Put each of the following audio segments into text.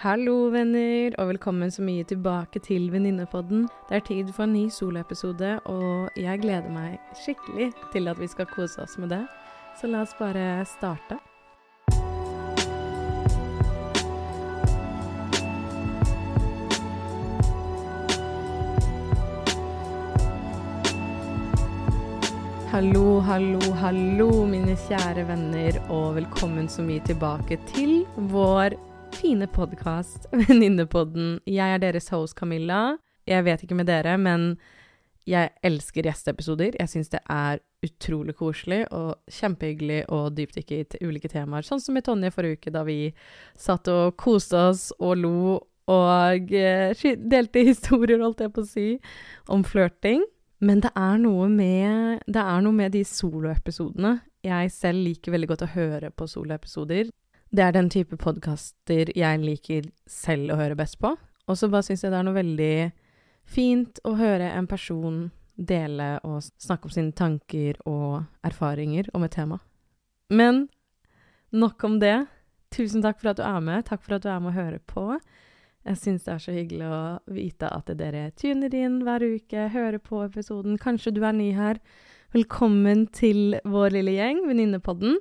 Hallo, venner, og velkommen så mye tilbake til Venninnepodden. Det er tid for en ny soloepisode, og jeg gleder meg skikkelig til at vi skal kose oss med det. Så la oss bare starte. Hallo, hallo, hallo, mine kjære venner, og velkommen så mye tilbake til vår fine podkast, Venninnepodden. Jeg er deres host Camilla. Jeg vet ikke med dere, men jeg elsker gjesteepisoder. Jeg syns det er utrolig koselig og kjempehyggelig å dypdykke i ulike temaer, sånn som med Tonje forrige uke, da vi satt og koste oss og lo og eh, delte historier, holdt jeg på å si, om flørting. Men det er noe med, det er noe med de soloepisodene. Jeg selv liker veldig godt å høre på soloepisoder. Det er den type podkaster jeg liker selv å høre best på. Og så bare syns jeg det er noe veldig fint å høre en person dele og snakke om sine tanker og erfaringer om et tema. Men nok om det. Tusen takk for at du er med. Takk for at du er med og hører på. Jeg syns det er så hyggelig å vite at dere tuner inn hver uke, hører på episoden. Kanskje du er ny her. Velkommen til vår lille gjeng, Venninnepodden.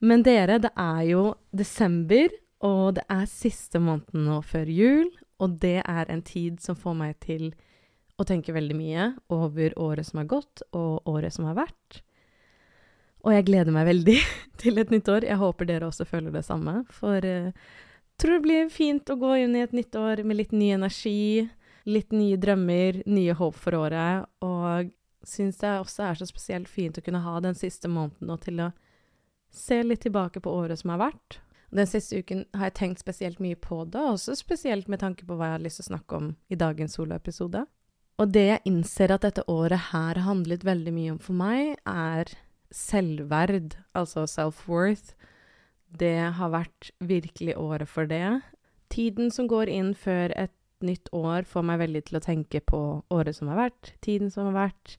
Men dere, det er jo desember, og det er siste måneden nå før jul. Og det er en tid som får meg til å tenke veldig mye over året som har gått, og året som har vært. Og jeg gleder meg veldig til et nytt år. Jeg håper dere også føler det samme. For jeg tror det blir fint å gå inn i et nytt år med litt ny energi, litt nye drømmer, nye håp for året, og syns det også er så spesielt fint å kunne ha den siste måneden og til å se litt tilbake på året som har vært. Den siste uken har jeg tenkt spesielt mye på det, også spesielt med tanke på hva jeg har lyst til å snakke om i dagens soloepisode. Og det jeg innser at dette året her har handlet veldig mye om for meg, er selvverd, altså self-worth, det har vært virkelig året for det. Tiden som går inn før et nytt år, får meg veldig til å tenke på året som har vært, tiden som har vært,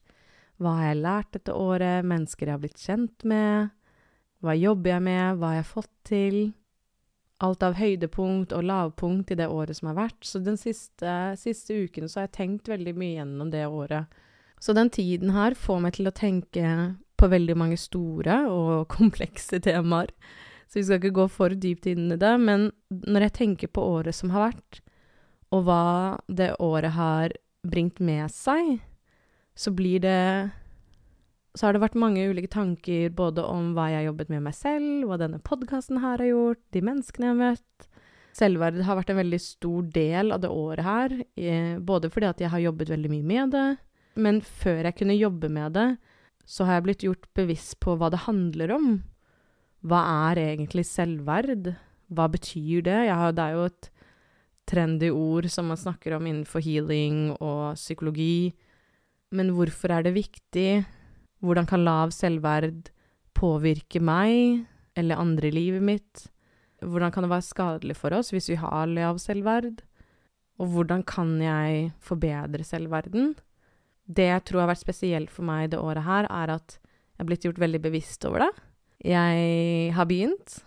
hva har jeg lært dette året, mennesker jeg har blitt kjent med, hva jobber jeg med, hva har jeg fått til? Alt av høydepunkt og lavpunkt i det året som har vært. Så den siste, siste uken så har jeg tenkt veldig mye gjennom det året. Så den tiden her får meg til å tenke på veldig mange store og komplekse temaer. Så vi skal ikke gå for dypt inn i det. Men når jeg tenker på året som har vært, og hva det året har bringt med seg, så blir det Så har det vært mange ulike tanker både om hva jeg har jobbet med meg selv, hva denne podkasten her har gjort, de menneskene jeg har møtt. Selvverd har vært en veldig stor del av det året her, både fordi at jeg har jobbet veldig mye med det, men før jeg kunne jobbe med det, så har jeg blitt gjort bevisst på hva det handler om. Hva er egentlig selvverd? Hva betyr det? Har, det er jo et trendy ord som man snakker om innenfor healing og psykologi. Men hvorfor er det viktig? Hvordan kan lav selvverd påvirke meg eller andre i livet mitt? Hvordan kan det være skadelig for oss hvis vi har lav selvverd? Og hvordan kan jeg forbedre selvverden? Det jeg tror har vært spesielt for meg det året her, er at jeg er blitt gjort veldig bevisst over det. Jeg har begynt.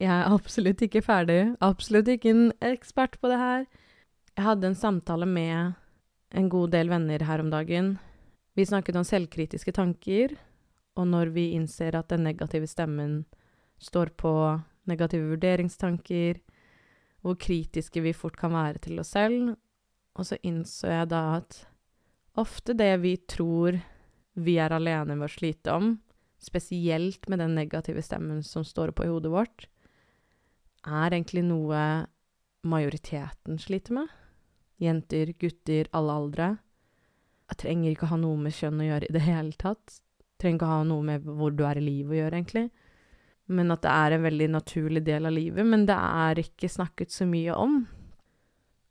Jeg er absolutt ikke ferdig. Absolutt ikke en ekspert på det her. Jeg hadde en samtale med en god del venner her om dagen. Vi snakket om selvkritiske tanker, og når vi innser at den negative stemmen står på negative vurderingstanker, hvor kritiske vi fort kan være til oss selv. Og så innså jeg da at ofte det vi tror vi er alene med å slite om, spesielt med den negative stemmen som står på i hodet vårt, er egentlig noe majoriteten sliter med. Jenter, gutter, alle aldre. Jeg trenger ikke ha noe med kjønn å gjøre i det hele tatt. Jeg trenger ikke ha noe med hvor du er i livet å gjøre, egentlig. Men at det er en veldig naturlig del av livet. Men det er ikke snakket så mye om.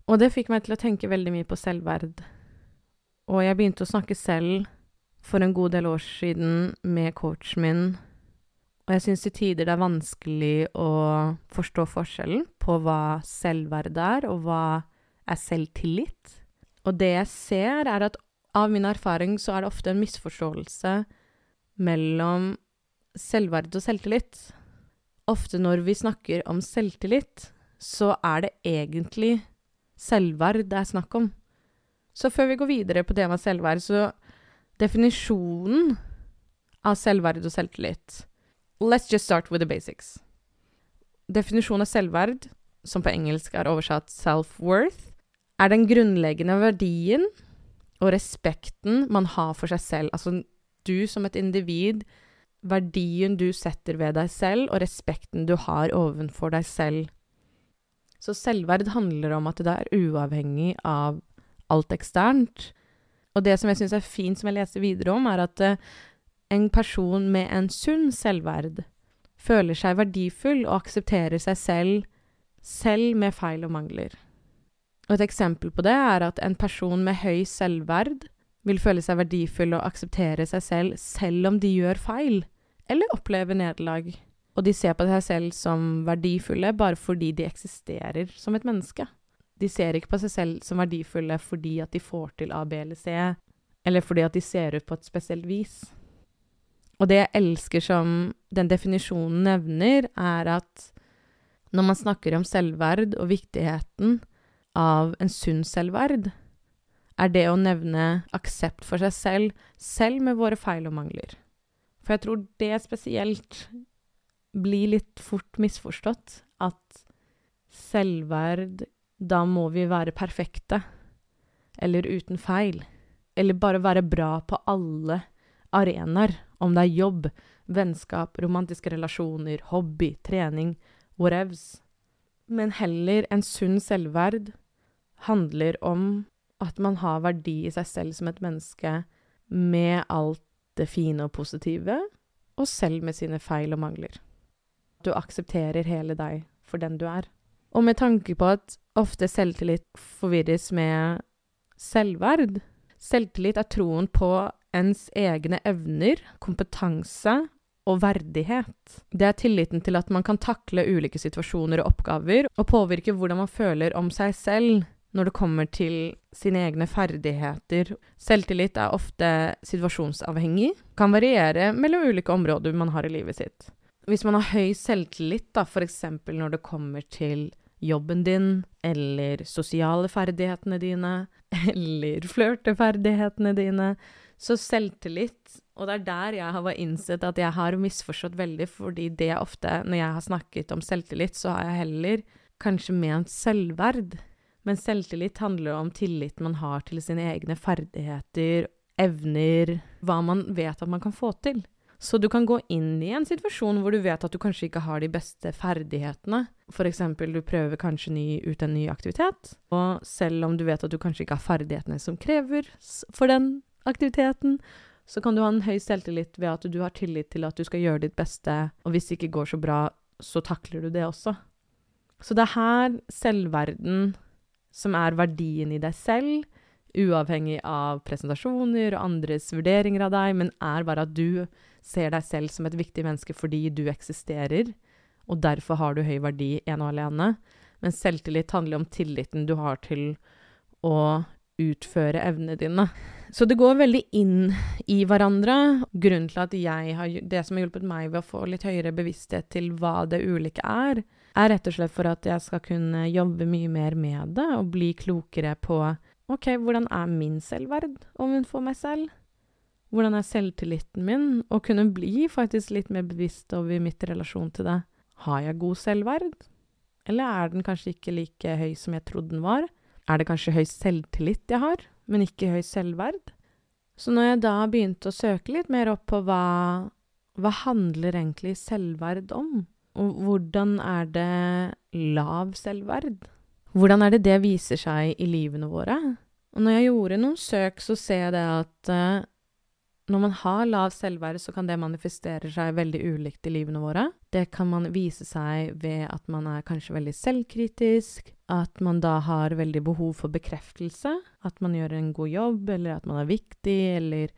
Og det fikk meg til å tenke veldig mye på selvverd. Og jeg begynte å snakke selv for en god del år siden med coachen min, og jeg syns til tider det er vanskelig å forstå forskjellen på hva selvverd er, og hva er selvtillit. Og det jeg ser, er at av min erfaring så er det ofte en misforståelse mellom selvverd og selvtillit. Ofte når vi snakker om selvtillit, så er det egentlig selvverd det er snakk om. Så før vi går videre på temaet selvverd, så definisjonen av selvverd og selvtillit Let's just start with the basics. Definisjonen av selvverd, som på engelsk er oversatt self-worth, er den grunnleggende verdien og respekten man har for seg selv. Altså du som et individ, verdien du setter ved deg selv, og respekten du har overfor deg selv. Så selvverd handler om at det er uavhengig av alt eksternt. Og det som jeg syns er fint, som jeg leser videre om, er at uh, en person med en sunn selvverd føler seg verdifull og aksepterer seg selv, selv med feil og mangler. Og et eksempel på det er at en person med høy selvverd vil føle seg verdifull og akseptere seg selv selv om de gjør feil, eller opplever nederlag. Og de ser på seg selv som verdifulle bare fordi de eksisterer som et menneske. De ser ikke på seg selv som verdifulle fordi at de får til A, B eller C, eller fordi at de ser ut på et spesielt vis. Og det jeg elsker som den definisjonen nevner, er at når man snakker om selvverd og viktigheten av en sunn selvverd, er det å nevne aksept for seg selv, selv med våre feil og mangler. For jeg tror det spesielt blir litt fort misforstått, at selvverd Da må vi være perfekte, eller uten feil, eller bare være bra på alle arenaer, om det er jobb, vennskap, romantiske relasjoner, hobby, trening, whatevs. Men heller en sunn selvverd handler om at man har verdi i seg selv som et menneske med alt det fine og positive, og selv med sine feil og mangler. Du aksepterer hele deg for den du er. Og med tanke på at ofte selvtillit forvirres med selvverd Selvtillit er troen på ens egne evner, kompetanse og verdighet. Det er tilliten til at man kan takle ulike situasjoner og oppgaver, og påvirke hvordan man føler om seg selv når det kommer til sine egne ferdigheter. Selvtillit er ofte situasjonsavhengig, kan variere mellom ulike områder man har i livet sitt. Hvis man har høy selvtillit, da, f.eks. når det kommer til jobben din, eller sosiale ferdighetene dine, eller flørteferdighetene dine, så selvtillit Og det er der jeg har innsett at jeg har misforstått veldig, fordi det ofte, når jeg har snakket om selvtillit, så har jeg heller kanskje ment selvverd. Men selvtillit handler om tillit man har til sine egne ferdigheter, evner, hva man vet at man kan få til. Så du kan gå inn i en situasjon hvor du vet at du kanskje ikke har de beste ferdighetene. Eksempel, du prøver kanskje ny, ut en ny aktivitet, og selv om du vet at du kanskje ikke har ferdighetene som krever for den aktiviteten, så kan du ha en høy selvtillit ved at du har tillit til at du skal gjøre ditt beste, og hvis det ikke går så bra, så takler du det også. Så det er her selvverden som er verdien i deg selv, uavhengig av presentasjoner og andres vurderinger av deg, men er bare at du ser deg selv som et viktig menneske fordi du eksisterer, og derfor har du høy verdi ene og alene. Men selvtillit handler om tilliten du har til å utføre evnene dine. Så det går veldig inn i hverandre. Grunnen til at jeg har, det som har hjulpet meg ved å få litt høyere bevissthet til hva det ulike er, er rett og slett for at jeg skal kunne jobbe mye mer med det og bli klokere på OK, hvordan er min selvverd overfor meg selv? Hvordan er selvtilliten min? Og kunne bli faktisk litt mer bevisst over mitt relasjon til det. Har jeg god selvverd? Eller er den kanskje ikke like høy som jeg trodde den var? Er det kanskje høy selvtillit jeg har, men ikke høy selvverd? Så når jeg da begynte å søke litt mer opp på hva, hva handler egentlig selvverd om, og hvordan er det lav selvverd? Hvordan er det det viser seg i livene våre? Og når jeg gjorde noen søk, så ser jeg det at uh, når man har lav selvverd, så kan det manifestere seg veldig ulikt i livene våre. Det kan man vise seg ved at man er kanskje veldig selvkritisk, at man da har veldig behov for bekreftelse, at man gjør en god jobb, eller at man er viktig, eller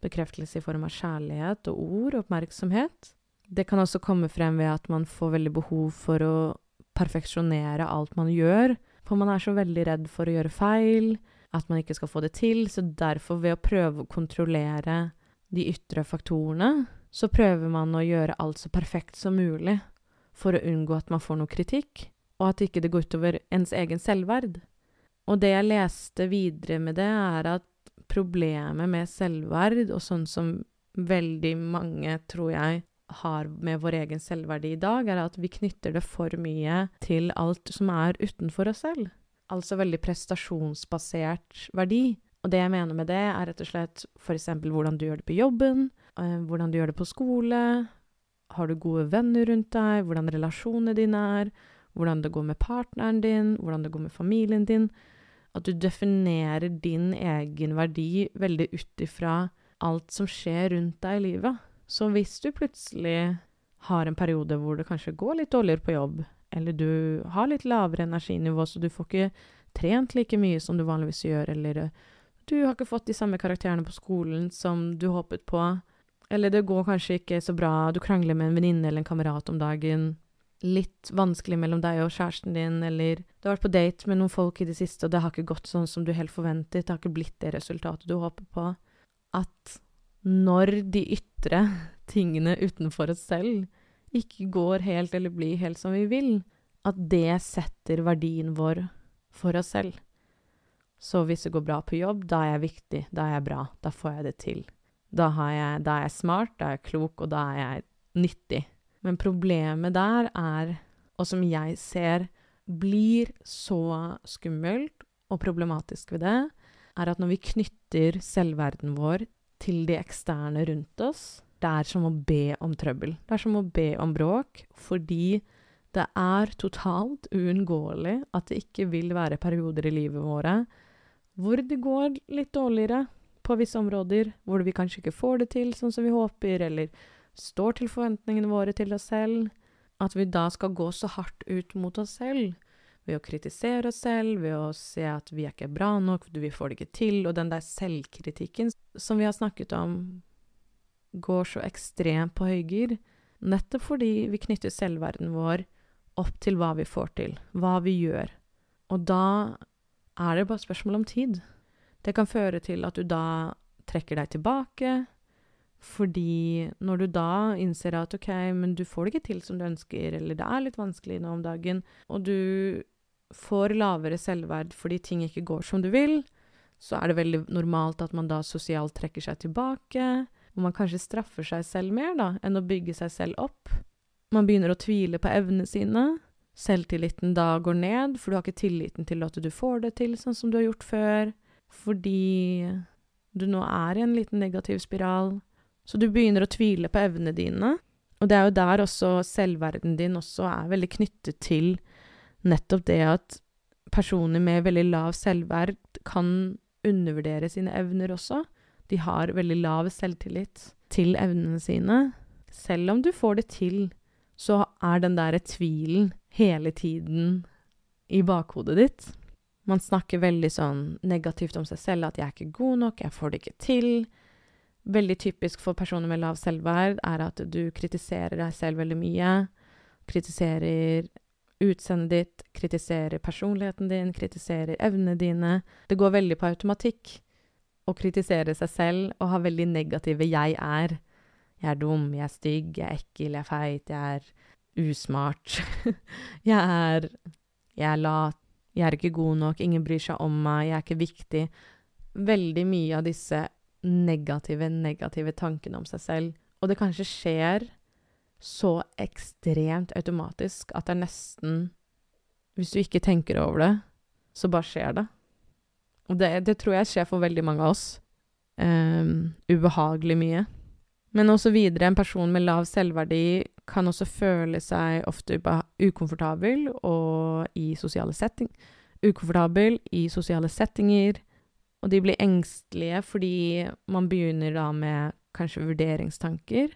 bekreftelse i form av kjærlighet og ord og oppmerksomhet. Det kan også komme frem ved at man får veldig behov for å perfeksjonere alt man gjør, for man er så veldig redd for å gjøre feil, at man ikke skal få det til, så derfor, ved å prøve å kontrollere de ytre faktorene, så prøver man å gjøre alt så perfekt som mulig for å unngå at man får noe kritikk, og at ikke det går utover ens egen selvverd. Og det jeg leste videre med det, er at problemet med selvverd, og sånn som veldig mange, tror jeg, har med vår egen selvverdi i dag, er at vi knytter det for mye til alt som er utenfor oss selv. Altså veldig prestasjonsbasert verdi. Og det jeg mener med det, er rett og slett f.eks. hvordan du gjør det på jobben, eh, hvordan du gjør det på skole, har du gode venner rundt deg, hvordan relasjonene dine er, hvordan det går med partneren din, hvordan det går med familien din. At du definerer din egen verdi veldig ut ifra alt som skjer rundt deg i livet. Så hvis du plutselig har en periode hvor det kanskje går litt dårligere på jobb, eller du har litt lavere energinivå, så du får ikke trent like mye som du vanligvis gjør, eller du har ikke fått de samme karakterene på skolen som du håpet på, eller det går kanskje ikke så bra, du krangler med en venninne eller en kamerat om dagen, litt vanskelig mellom deg og kjæresten din, eller du har vært på date med noen folk i det siste, og det har ikke gått sånn som du helt forventet, det har ikke blitt det resultatet du håper på, at når de ytre tingene utenfor oss selv ikke går helt eller blir helt som vi vil, at det setter verdien vår for oss selv. Så hvis det går bra på jobb, da er jeg viktig, da er jeg bra, da får jeg det til. Da, jeg, da er jeg smart, da er jeg klok, og da er jeg nyttig. Men problemet der er, og som jeg ser blir så skummelt og problematisk ved det, er at når vi knytter selvverden vår til de eksterne rundt oss, det er som å be om trøbbel. Det er som å be om bråk, fordi det er totalt uunngåelig at det ikke vil være perioder i livet våre hvor det går litt dårligere på visse områder, hvor vi kanskje ikke får det til sånn som vi håper, eller står til forventningene våre til oss selv, at vi da skal gå så hardt ut mot oss selv ved å kritisere oss selv, ved å se at vi er ikke bra nok, vi får det ikke til, og den der selvkritikken som vi har snakket om, går så ekstremt på høygir, nettopp fordi vi knytter selvverden vår opp til hva vi får til, hva vi gjør. Og da er det bare spørsmål om tid. Det kan føre til at du da trekker deg tilbake, fordi når du da innser at OK, men du får det ikke til som du ønsker, eller det er litt vanskelig nå om dagen, og du får lavere selvverd fordi ting ikke går som du vil, så er det veldig normalt at man da sosialt trekker seg tilbake, og man kanskje straffer seg selv mer da, enn å bygge seg selv opp. Man begynner å tvile på evnene sine. Selvtilliten da går ned, for du har ikke tilliten til at du får det til sånn som du har gjort før, fordi du nå er i en liten negativ spiral. Så du begynner å tvile på evnene dine. Og det er jo der også selvverden din også er veldig knyttet til nettopp det at personer med veldig lav selvverd kan undervurdere sine evner også. De har veldig lav selvtillit til evnene sine. Selv om du får det til, så er den der tvilen hele tiden i bakhodet ditt. Man snakker veldig sånn negativt om seg selv, at 'jeg er ikke god nok', 'jeg får det ikke til'. Veldig typisk for personer med lav selvverd er at du kritiserer deg selv veldig mye. Kritiserer utseendet ditt, kritiserer personligheten din, kritiserer evnene dine. Det går veldig på automatikk å kritisere seg selv og ha veldig negative 'jeg er'. Jeg er dum, jeg er stygg, jeg er ekkel, jeg er feit, jeg er usmart. jeg er Jeg er lat, jeg er ikke god nok, ingen bryr seg om meg, jeg er ikke viktig. Veldig mye av disse negative, negative tankene om seg selv. Og det kanskje skjer så ekstremt automatisk at det er nesten Hvis du ikke tenker over det, så bare skjer det. Og det, det tror jeg skjer for veldig mange av oss. Um, ubehagelig mye. Men også videre, en person med lav selvverdi kan også føle seg ofte ukomfortabel og i sosiale setting. Ukomfortabel i sosiale settinger og de blir engstelige fordi man begynner da med kanskje vurderingstanker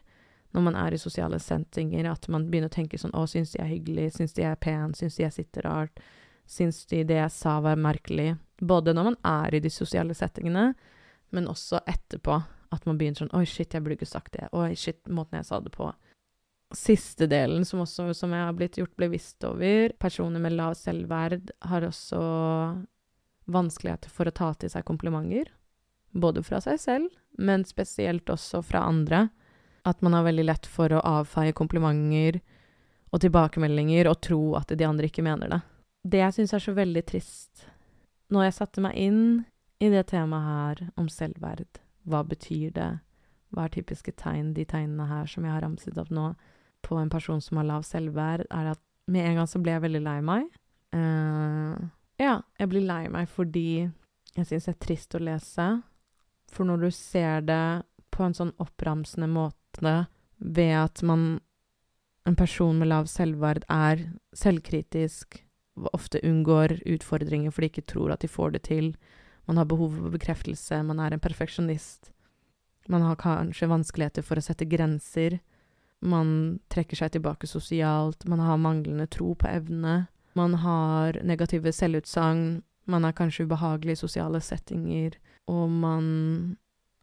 når man er i sosiale settinger, at man begynner å tenke sånn Å, syns de er hyggelig? Syns de er pen? Syns de jeg sitter rart? Syns de det jeg sa, var merkelig? Både når man er i de sosiale settingene, men også etterpå. At man begynner sånn Oi, shit, jeg burde ikke sagt det. Oi, shit, måten jeg sa det på. Siste delen, som også som jeg har blitt gjort bevisst over, personer med lav selvverd har også vanskeligheter for å ta til seg komplimenter. Både fra seg selv, men spesielt også fra andre. At man har veldig lett for å avfeie komplimenter og tilbakemeldinger og tro at de andre ikke mener det. Det jeg syns er så veldig trist Når jeg satte meg inn i det temaet her om selvverd, hva betyr det, hva er typiske tegn, de tegnene her som jeg har ramset opp nå, på en person som har lav selvverd, er at med en gang så ble jeg veldig lei meg. Uh, ja, jeg blir lei meg fordi jeg syns det er trist å lese. For når du ser det på en sånn oppramsende måte ved at man En person med lav selvverd er selvkritisk, ofte unngår utfordringer fordi de ikke tror at de får det til. Man har behov for bekreftelse, man er en perfeksjonist. Man har kanskje vanskeligheter for å sette grenser. Man trekker seg tilbake sosialt, man har manglende tro på evne. Man har negative selvutsagn, man er kanskje ubehagelig i sosiale settinger, og man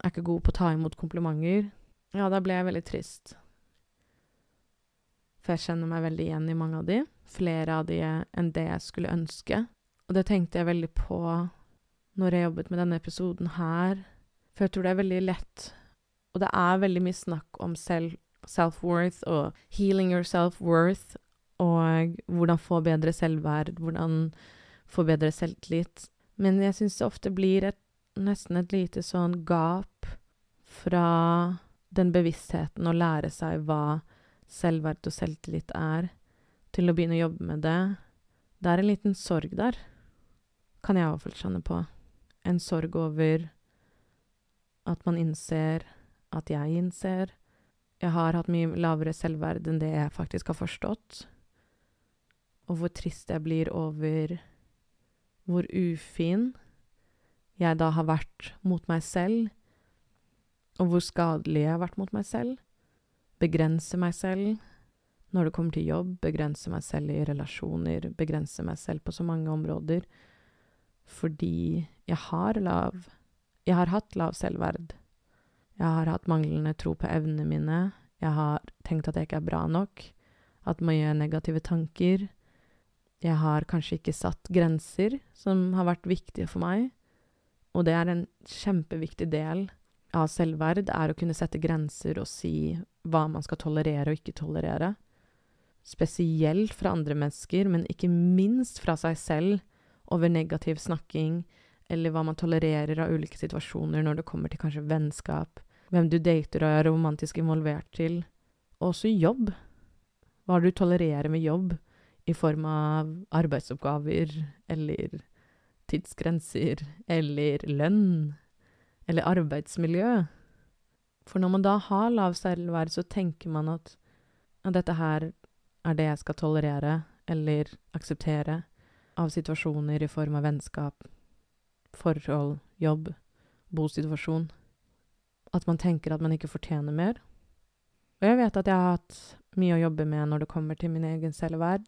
er ikke god på å ta imot komplimenter. Ja, da ble jeg veldig trist. For jeg kjenner meg veldig igjen i mange av de. Flere av de enn det jeg skulle ønske. Og det tenkte jeg veldig på når jeg jobbet med denne episoden her. For jeg tror det er veldig lett Og det er veldig mye snakk om self-worth og healing your self-worth og hvordan få bedre selvverd, hvordan få bedre selvtillit. Men jeg syns det ofte blir et, nesten et lite sånn gap fra den bevisstheten å lære seg hva selvverd og selvtillit er, til å begynne å jobbe med det. Det er en liten sorg der, kan jeg i hvert fall kjenne på. En sorg over at man innser at jeg innser. Jeg har hatt mye lavere selvverd enn det jeg faktisk har forstått og hvor trist jeg blir over hvor ufin jeg da har vært mot meg selv, og hvor skadelig jeg har vært mot meg selv. Begrense meg selv når det kommer til jobb, begrense meg selv i relasjoner, begrense meg selv på så mange områder. Fordi jeg har lav Jeg har hatt lav selvverd. Jeg har hatt manglende tro på evnene mine. Jeg har tenkt at jeg ikke er bra nok. At man gjør negative tanker. Jeg har kanskje ikke satt grenser som har vært viktige for meg, og det er en kjempeviktig del av selvverd, er å kunne sette grenser og si hva man skal tolerere og ikke tolerere. Spesielt fra andre mennesker, men ikke minst fra seg selv, over negativ snakking, eller hva man tolererer av ulike situasjoner når det kommer til kanskje vennskap, hvem du dater og er romantisk involvert til, og også jobb. Hva du tolererer med jobb i form av arbeidsoppgaver eller tidsgrenser eller lønn eller arbeidsmiljø. For når man da har lav selvverd, så tenker man at, ja, dette her er det jeg skal tolerere eller akseptere av situasjoner i form av vennskap, forhold, jobb, bosituasjon. At man tenker at man ikke fortjener mer. Og jeg vet at jeg har hatt mye å jobbe med når det kommer til min egen selvverd.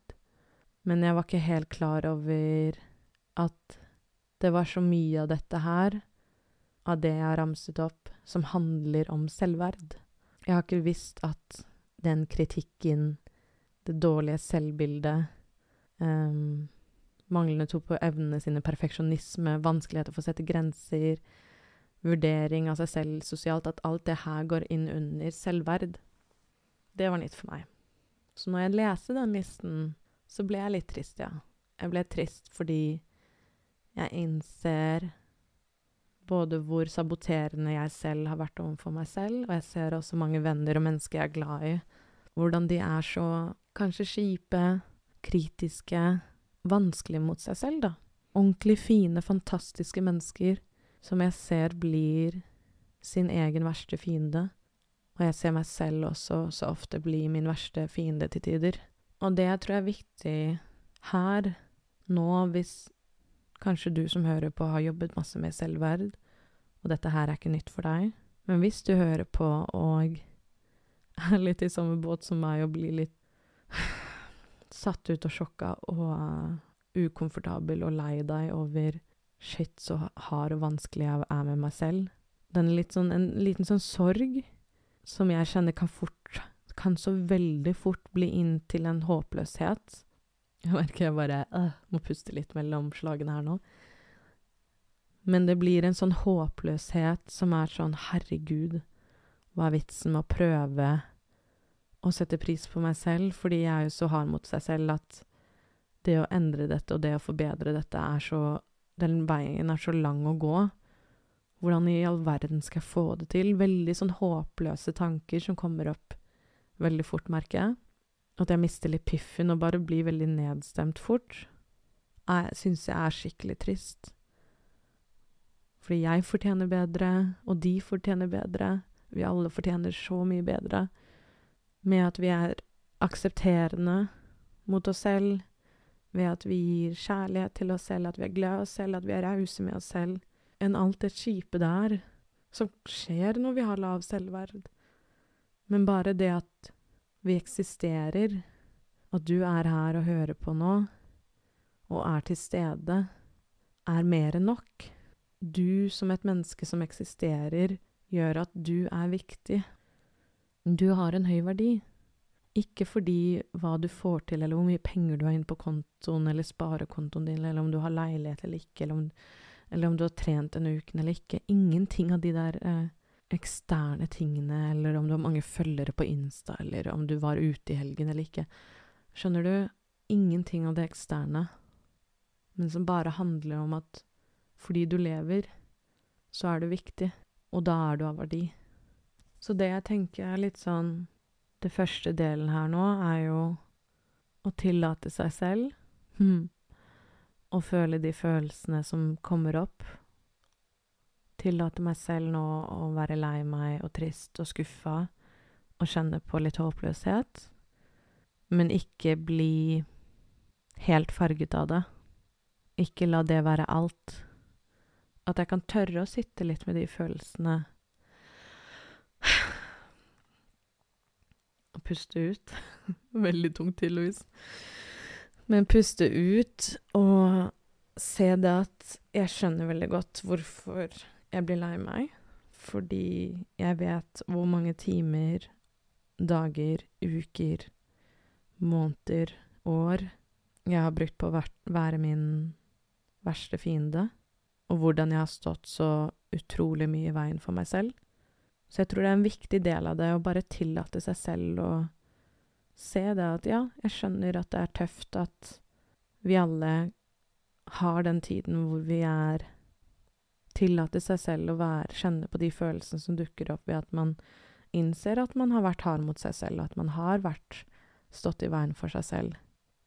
Men jeg var ikke helt klar over at det var så mye av dette her, av det jeg har ramset opp, som handler om selvverd. Jeg har ikke visst at den kritikken, det dårlige selvbildet, um, manglende tro på evnene sine, perfeksjonisme, vanskeligheter for å sette grenser, vurdering av seg selv sosialt, at alt det her går inn under selvverd. Det var nytt for meg. Så når jeg leser den listen så ble jeg litt trist, ja. Jeg ble trist fordi jeg innser både hvor saboterende jeg selv har vært overfor meg selv, og jeg ser også mange venner og mennesker jeg er glad i, hvordan de er så kanskje kjipe, kritiske, vanskelige mot seg selv, da. Ordentlig fine, fantastiske mennesker som jeg ser blir sin egen verste fiende. Og jeg ser meg selv også så ofte bli min verste fiende til tider. Og det jeg tror er viktig her, nå, hvis kanskje du som hører på, har jobbet masse med selvverd, og dette her er ikke nytt for deg, men hvis du hører på og er litt i samme båt som meg og blir litt satt ut og sjokka og uh, ukomfortabel og lei deg over shit, så hard og vanskelig jeg er med meg selv. Den litt sånn, en liten sånn sorg som jeg kjenner kan fort kan så veldig fort bli inn til en håpløshet. Jeg merker jeg bare øh, må puste litt mellom slagene her nå. Men det blir en sånn håpløshet som er sånn herregud, hva er vitsen med å prøve å sette pris på meg selv, fordi jeg er jo så hard mot seg selv at det å endre dette og det å forbedre dette er så Den veien er så lang å gå. Hvordan i all verden skal jeg få det til? Veldig sånn håpløse tanker som kommer opp veldig fort, merker jeg. At jeg mister litt piffen og bare blir veldig nedstemt fort. Jeg syns jeg er skikkelig trist. Fordi jeg fortjener bedre, og de fortjener bedre. Vi alle fortjener så mye bedre. Med at vi er aksepterende mot oss selv, ved at vi gir kjærlighet til oss selv, at vi er glad i oss selv, at vi er rause med oss selv, enn alt det kjipe der som skjer når vi har lav selvverd. Men bare det at vi eksisterer, at du er her og hører på nå, og er til stede, er mer enn nok du som et menneske som eksisterer, gjør at du er viktig. Du har en høy verdi. Ikke fordi hva du får til, eller hvor mye penger du har inn på kontoen eller sparekontoen din, eller om du har leilighet eller ikke, eller om, eller om du har trent denne uken eller ikke. Ingenting av de der eh, eksterne tingene, eller om du har mange følgere på Insta, eller om du var ute i helgen eller ikke. Skjønner du? Ingenting av det eksterne, men som bare handler om at fordi du lever, så er du viktig, og da er du av verdi. Så det jeg tenker er litt sånn Det første delen her nå er jo å tillate seg selv hm, å føle de følelsene som kommer opp. Tillate meg selv nå å være lei meg og trist og skuffa og kjenne på litt håpløshet, men ikke bli helt farget av det. Ikke la det være alt. At jeg kan tørre å sitte litt med de følelsene. Og puste ut. Veldig tungt, tydeligvis. Men puste ut og se det at jeg skjønner veldig godt hvorfor jeg blir lei meg. Fordi jeg vet hvor mange timer, dager, uker, måneder, år jeg har brukt på å være min verste fiende og hvordan jeg har stått så utrolig mye i veien for meg selv. Så jeg tror det er en viktig del av det å bare tillate seg selv å se det at ja, jeg skjønner at det er tøft at vi alle har den tiden hvor vi er Tillate seg selv å være, kjenne på de følelsene som dukker opp ved at man innser at man har vært hard mot seg selv, at man har vært stått i veien for seg selv.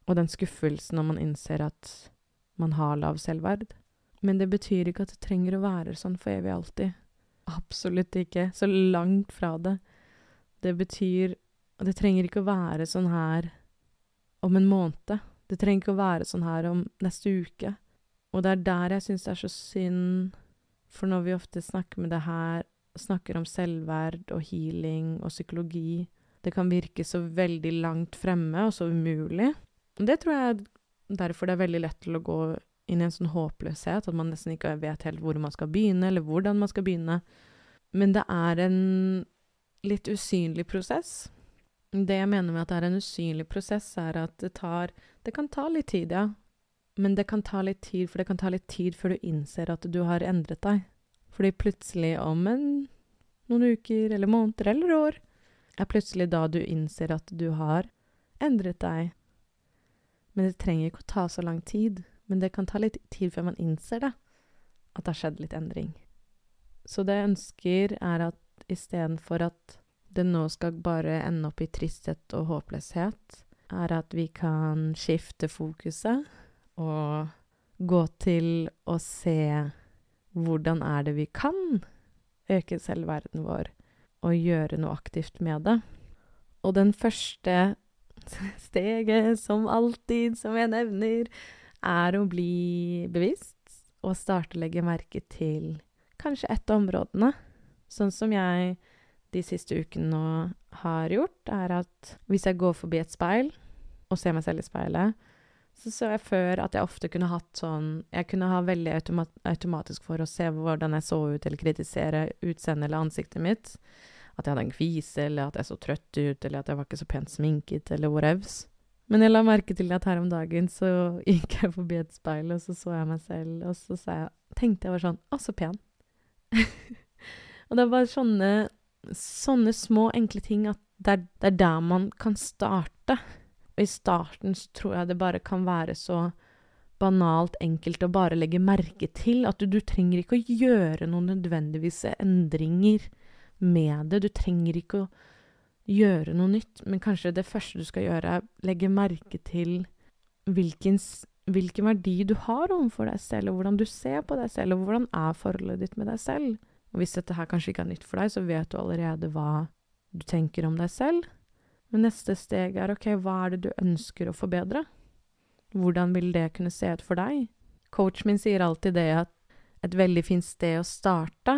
Og den skuffelsen når man innser at man har lav selvverd. Men det betyr ikke at det trenger å være sånn for evig alltid. Absolutt ikke. Så langt fra det. Det betyr Og det trenger ikke å være sånn her om en måned. Det trenger ikke å være sånn her om neste uke. Og det er der jeg syns det er så synd, for når vi ofte snakker med det her, snakker om selvverd og healing og psykologi, det kan virke så veldig langt fremme og så umulig. Det tror jeg derfor det er veldig lett til å gå inn i en sånn håpløshet, at man nesten ikke vet helt hvor man skal begynne, eller hvordan man skal begynne. Men det er en litt usynlig prosess. Det jeg mener med at det er en usynlig prosess, er at det tar Det kan ta litt tid, ja. Men det kan ta litt tid, for det kan ta litt tid før du innser at du har endret deg. Fordi plutselig om en, noen uker eller måneder eller år er plutselig da du innser at du har endret deg. Men det trenger ikke å ta så lang tid. Men det kan ta litt tid før man innser det, at det har skjedd litt endring. Så det jeg ønsker, er at istedenfor at det nå skal bare ende opp i tristhet og håpløshet, er at vi kan skifte fokuset og gå til å se hvordan er det vi kan øke selvverden vår, og gjøre noe aktivt med det. Og den første steget, som alltid, som jeg nevner, er å bli bevisst og starte å legge merke til kanskje ett av områdene. Sånn som jeg de siste ukene nå har gjort, er at hvis jeg går forbi et speil og ser meg selv i speilet, så så jeg før at jeg ofte kunne hatt sånn Jeg kunne ha veldig automat automatisk for å se hvordan jeg så ut, eller kritisere utseendet eller ansiktet mitt. At jeg hadde en kvise, eller at jeg så trøtt ut, eller at jeg var ikke så pent sminket, eller whatevs. Men jeg la merke til at her om dagen så gikk jeg forbi et speil, og så så jeg meg selv, og så jeg, tenkte jeg var sånn Å, så pen. og det er bare sånne, sånne små, enkle ting at Det er, er der man kan starte. Og i starten så tror jeg det bare kan være så banalt enkelt å bare legge merke til at du, du trenger ikke å gjøre noen nødvendigvis endringer med det. Du trenger ikke å gjøre noe nytt, men kanskje det første du skal gjøre, er legge merke til hvilken, hvilken verdi du har overfor deg selv, og hvordan du ser på deg selv, og hvordan er forholdet ditt med deg selv. Og hvis dette her kanskje ikke er nytt for deg, så vet du allerede hva du tenker om deg selv. Men neste steg er ok, hva er det du ønsker å forbedre? Hvordan vil det kunne se ut for deg? Coachen min sier alltid det at et veldig fint sted å starte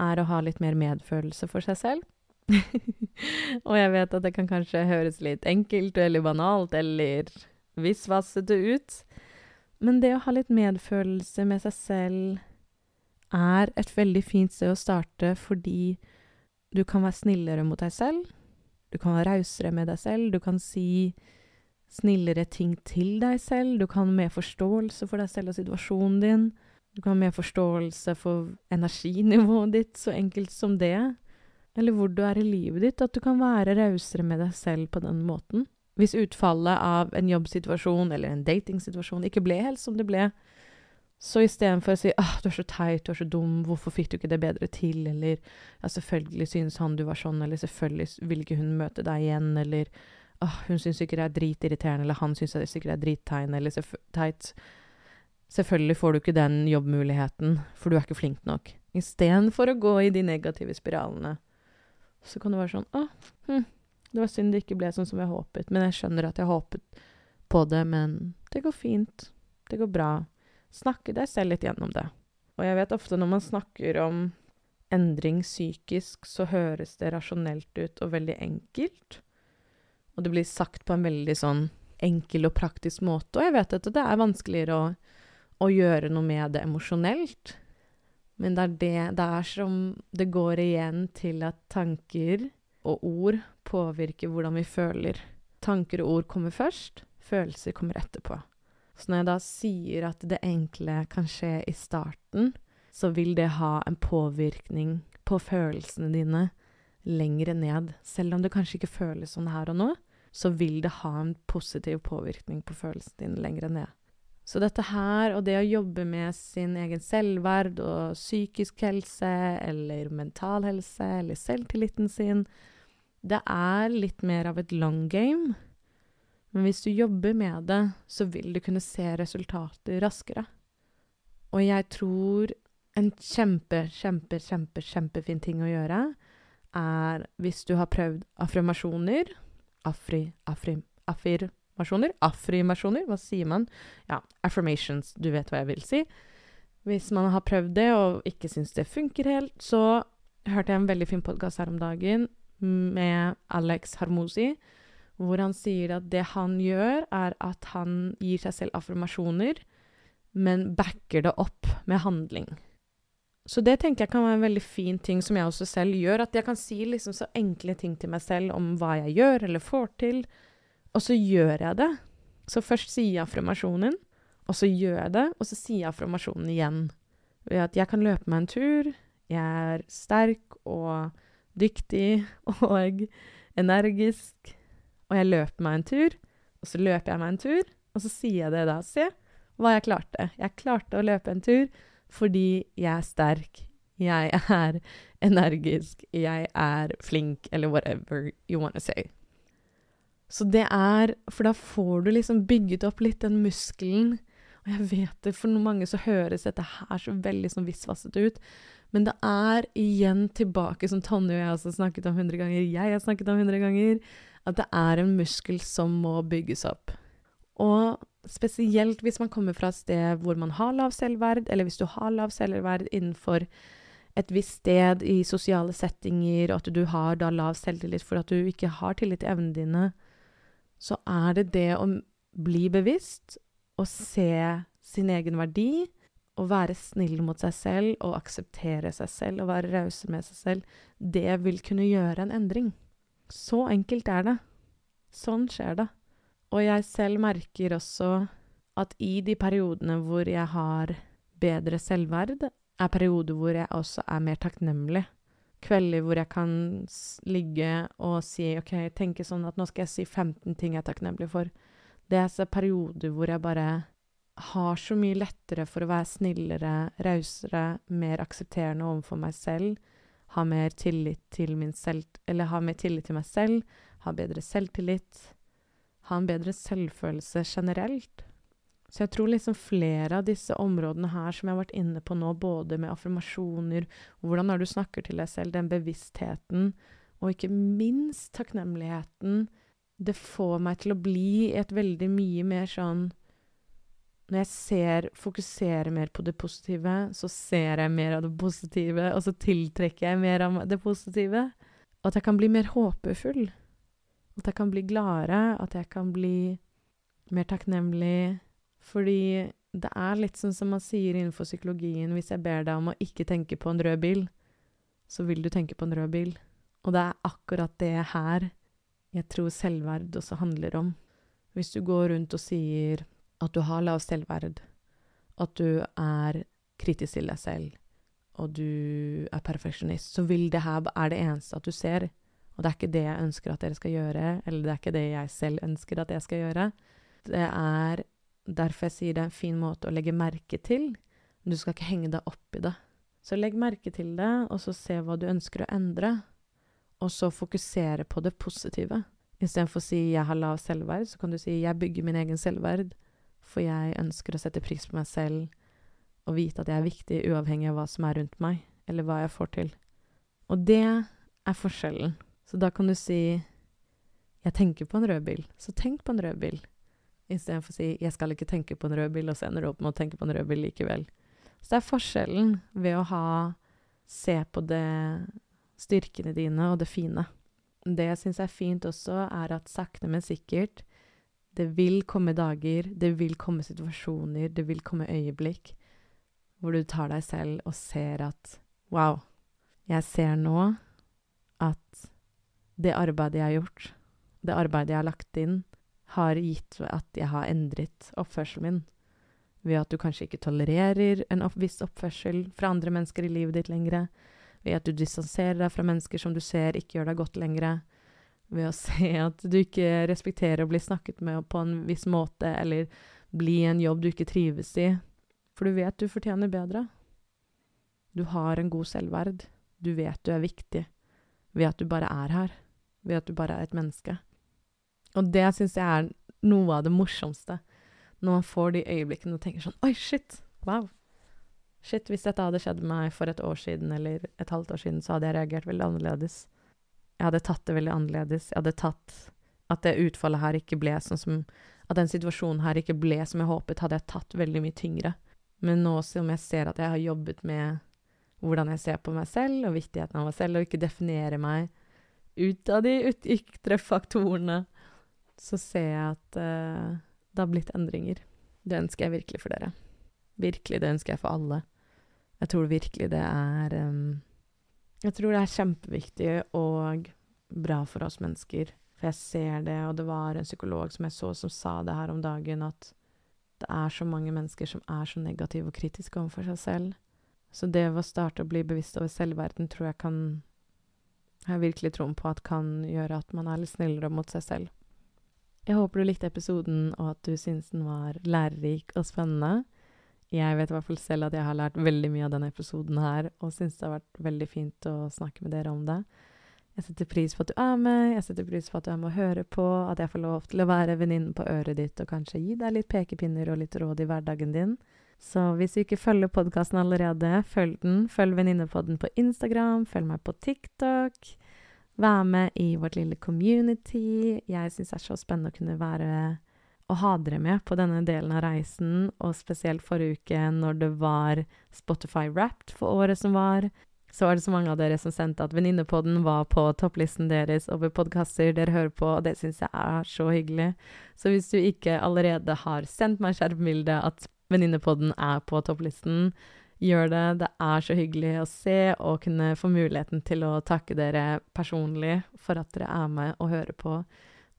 er å ha litt mer medfølelse for seg selv. og jeg vet at det kan kanskje høres litt enkelt eller banalt eller visvassete ut, men det å ha litt medfølelse med seg selv er et veldig fint sted å starte fordi du kan være snillere mot deg selv, du kan være rausere med deg selv. Du kan si snillere ting til deg selv. Du kan ha mer forståelse for deg selv og situasjonen din. Du kan ha mer forståelse for energinivået ditt, så enkelt som det. Eller hvor du er i livet ditt. At du kan være rausere med deg selv på den måten. Hvis utfallet av en jobbsituasjon eller en datingsituasjon ikke ble helt som det ble, så istedenfor å si ah, 'du er så teit, du er så dum, hvorfor fikk du ikke det bedre til', eller 'ja, selvfølgelig synes han du var sånn', eller 'selvfølgelig vil ikke hun møte deg igjen', eller ah, 'hun syns sikkert det er dritirriterende', eller 'han syns sikkert det er drittegn', eller Selvf 'teit'. Selvfølgelig får du ikke den jobbmuligheten, for du er ikke flink nok. Istedenfor å gå i de negative spiralene, så kan det være sånn 'Å, hm, det var synd det ikke ble sånn som jeg håpet', men jeg skjønner at jeg håpet på det, men det går fint. Det går bra. Snakke deg selv litt gjennom det. Og jeg vet ofte når man snakker om endring psykisk, så høres det rasjonelt ut og veldig enkelt. Og det blir sagt på en veldig sånn enkel og praktisk måte. Og jeg vet at det er vanskeligere å, å gjøre noe med det emosjonelt. Men det er det Det er som det går igjen til at tanker og ord påvirker hvordan vi føler. Tanker og ord kommer først, følelser kommer etterpå. Så når jeg da sier at det enkle kan skje i starten, så vil det ha en påvirkning på følelsene dine lengre ned. Selv om det kanskje ikke føles sånn her og nå, så vil det ha en positiv påvirkning på følelsene dine lengre ned. Så dette her, og det å jobbe med sin egen selvverd og psykisk helse, eller mental helse, eller selvtilliten sin, det er litt mer av et long game. Men hvis du jobber med det, så vil du kunne se resultater raskere. Og jeg tror en kjempe, kjempe, kjempe, kjempefin ting å gjøre er hvis du har prøvd affirmasjoner Afri, afri, affirmasjoner? Afrimasjoner? hva sier man? Ja, affirmations, du vet hva jeg vil si. Hvis man har prøvd det og ikke syns det funker helt, så hørte jeg en veldig fin podkast her om dagen med Alex Harmosi hvor han sier at det han gjør, er at han gir seg selv affirmasjoner, men backer det opp med handling. Så det tenker jeg kan være en veldig fin ting som jeg også selv gjør, at jeg kan si liksom så enkle ting til meg selv om hva jeg gjør eller får til, og så gjør jeg det. Så først sier jeg affirmasjonen, og så gjør jeg det, og så sier jeg affirmasjonen igjen. Ved at jeg kan løpe meg en tur, jeg er sterk og dyktig og energisk, og jeg løper meg en tur, og så løper jeg meg en tur, og så sier jeg det da. Se hva jeg klarte. Jeg klarte å løpe en tur fordi jeg er sterk, jeg er energisk, jeg er flink, eller whatever you wanna say. Så det er For da får du liksom bygget opp litt den muskelen. Og jeg vet det, for mange så høres dette her så veldig sånn visvassete ut. Men det er igjen tilbake, som Tonje og jeg også har snakket om hundre ganger, jeg har snakket om hundre ganger, at det er en muskel som må bygges opp. Og spesielt hvis man kommer fra et sted hvor man har lav selvverd, eller hvis du har lav selvverd innenfor et visst sted i sosiale settinger, og at du har da lav selvtillit for at du ikke har tillit til evnene dine, så er det det å bli bevisst og se sin egen verdi, og være snill mot seg selv og akseptere seg selv og være rause med seg selv, det vil kunne gjøre en endring. Så enkelt er det. Sånn skjer det. Og jeg selv merker også at i de periodene hvor jeg har bedre selvverd, er perioder hvor jeg også er mer takknemlig kvelder hvor jeg kan ligge og si OK, tenke sånn at nå skal jeg si 15 ting jeg er takknemlig for. Det er perioder hvor jeg bare har så mye lettere for å være snillere, rausere, mer aksepterende overfor meg selv. Ha mer tillit til min selv... Eller ha mer tillit til meg selv. Ha bedre selvtillit. Ha en bedre selvfølelse generelt. Så jeg tror liksom flere av disse områdene her som jeg har vært inne på nå, både med affirmasjoner, hvordan er du snakker til deg selv, den bevisstheten, og ikke minst takknemligheten, det får meg til å bli et veldig mye mer sånn Når jeg ser, fokuserer mer på det positive, så ser jeg mer av det positive, og så tiltrekker jeg mer av det positive. Og at jeg kan bli mer håpefull. At jeg kan bli gladere, at jeg kan bli mer takknemlig fordi det er litt sånn som man sier innenfor psykologien, hvis jeg ber deg om å ikke tenke på en rød bil, så vil du tenke på en rød bil. Og det er akkurat det her jeg tror selvverd også handler om. Hvis du går rundt og sier at du har lav selvverd, at du er kritisk til deg selv, og du er perfeksjonist, så vil det her er det eneste at du ser. Og det er ikke det jeg ønsker at dere skal gjøre, eller det er ikke det jeg selv ønsker at jeg skal gjøre. Det er Derfor jeg sier det er en fin måte å legge merke til. Du skal ikke henge deg opp i det. Så legg merke til det, og så se hva du ønsker å endre. Og så fokusere på det positive. Istedenfor å si 'jeg har lav selvverd', så kan du si 'jeg bygger min egen selvverd', for jeg ønsker å sette pris på meg selv og vite at jeg er viktig uavhengig av hva som er rundt meg, eller hva jeg får til. Og det er forskjellen. Så da kan du si 'jeg tenker på en rød bil', så tenk på en rød bil istedenfor å si 'jeg skal ikke tenke på en rød bil', og så ender du opp med å tenke på en rød bil likevel. Så det er forskjellen ved å ha Se på det styrkene dine og det fine. Det jeg syns er fint også, er at sakte, men sikkert Det vil komme dager, det vil komme situasjoner, det vil komme øyeblikk hvor du tar deg selv og ser at Wow, jeg ser nå at det arbeidet jeg har gjort, det arbeidet jeg har lagt inn, har gitt at jeg har endret oppførselen min. Ved at du kanskje ikke tolererer en opp viss oppførsel fra andre mennesker i livet ditt lenger. Ved at du distanserer deg fra mennesker som du ser ikke gjør deg godt lenger. Ved å se at du ikke respekterer å bli snakket med på en viss måte, eller bli en jobb du ikke trives i. For du vet du fortjener bedre. Du har en god selvverd. Du vet du er viktig. Ved at du bare er her. Ved at du bare er et menneske. Og det syns jeg er noe av det morsomste. Når man får de øyeblikkene og tenker sånn Oi, shit! Wow! Shit, hvis dette hadde skjedd meg for et år siden eller et halvt år siden, så hadde jeg reagert veldig annerledes. Jeg hadde tatt det veldig annerledes. Jeg hadde tatt at det utfallet her ikke ble sånn som At den situasjonen her ikke ble som jeg håpet, hadde jeg tatt veldig mye tyngre. Men nå som jeg ser at jeg har jobbet med hvordan jeg ser på meg selv, og viktigheten av meg selv, og ikke definere meg ut av de ytre faktorene, så ser jeg at uh, det har blitt endringer. Det ønsker jeg virkelig for dere. Virkelig, det ønsker jeg for alle. Jeg tror virkelig det er um, Jeg tror det er kjempeviktig og bra for oss mennesker. For jeg ser det, og det var en psykolog som jeg så som sa det her om dagen, at det er så mange mennesker som er så negative og kritiske overfor seg selv. Så det å starte å bli bevisst over selvverden tror jeg kan Jeg har virkelig troen på at kan gjøre at man er litt snillere mot seg selv. Jeg håper du likte episoden, og at du syntes den var lærerik og spennende. Jeg vet i hvert fall selv at jeg har lært veldig mye av denne episoden her, og syns det har vært veldig fint å snakke med dere om det. Jeg setter pris på at du er med, jeg setter pris på at du er med å høre på, at jeg får lov til å være venninnen på øret ditt og kanskje gi deg litt pekepinner og litt råd i hverdagen din. Så hvis du ikke følger podkasten allerede, følg den. Følg Venninnepodden på Instagram, følg meg på TikTok. Vær med i vårt lille community. Jeg syns det er så spennende å kunne være og ha dere med på denne delen av reisen, og spesielt forrige uke når det var Spotify Wrapped for året som var. Så var det så mange av dere som sendte at Venninnepodden var på topplisten deres over podkaster dere hører på, og det syns jeg er så hyggelig. Så hvis du ikke allerede har sendt meg skjermbilde at Venninnepodden er på topplisten, gjør det. Det er så hyggelig å se og kunne få muligheten til å takke dere personlig for at dere er med og hører på.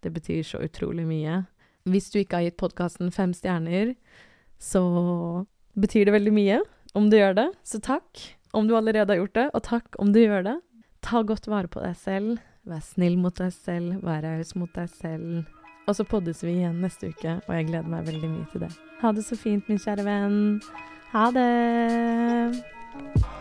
Det betyr så utrolig mye. Hvis du ikke har gitt podkasten fem stjerner, så betyr det veldig mye om du gjør det. Så takk om du allerede har gjort det, og takk om du gjør det. Ta godt vare på deg selv. Vær snill mot deg selv. Vær raus mot deg selv. Og så poddes vi igjen neste uke, og jeg gleder meg veldig mye til det. Ha det så fint, min kjære venn. Ha det!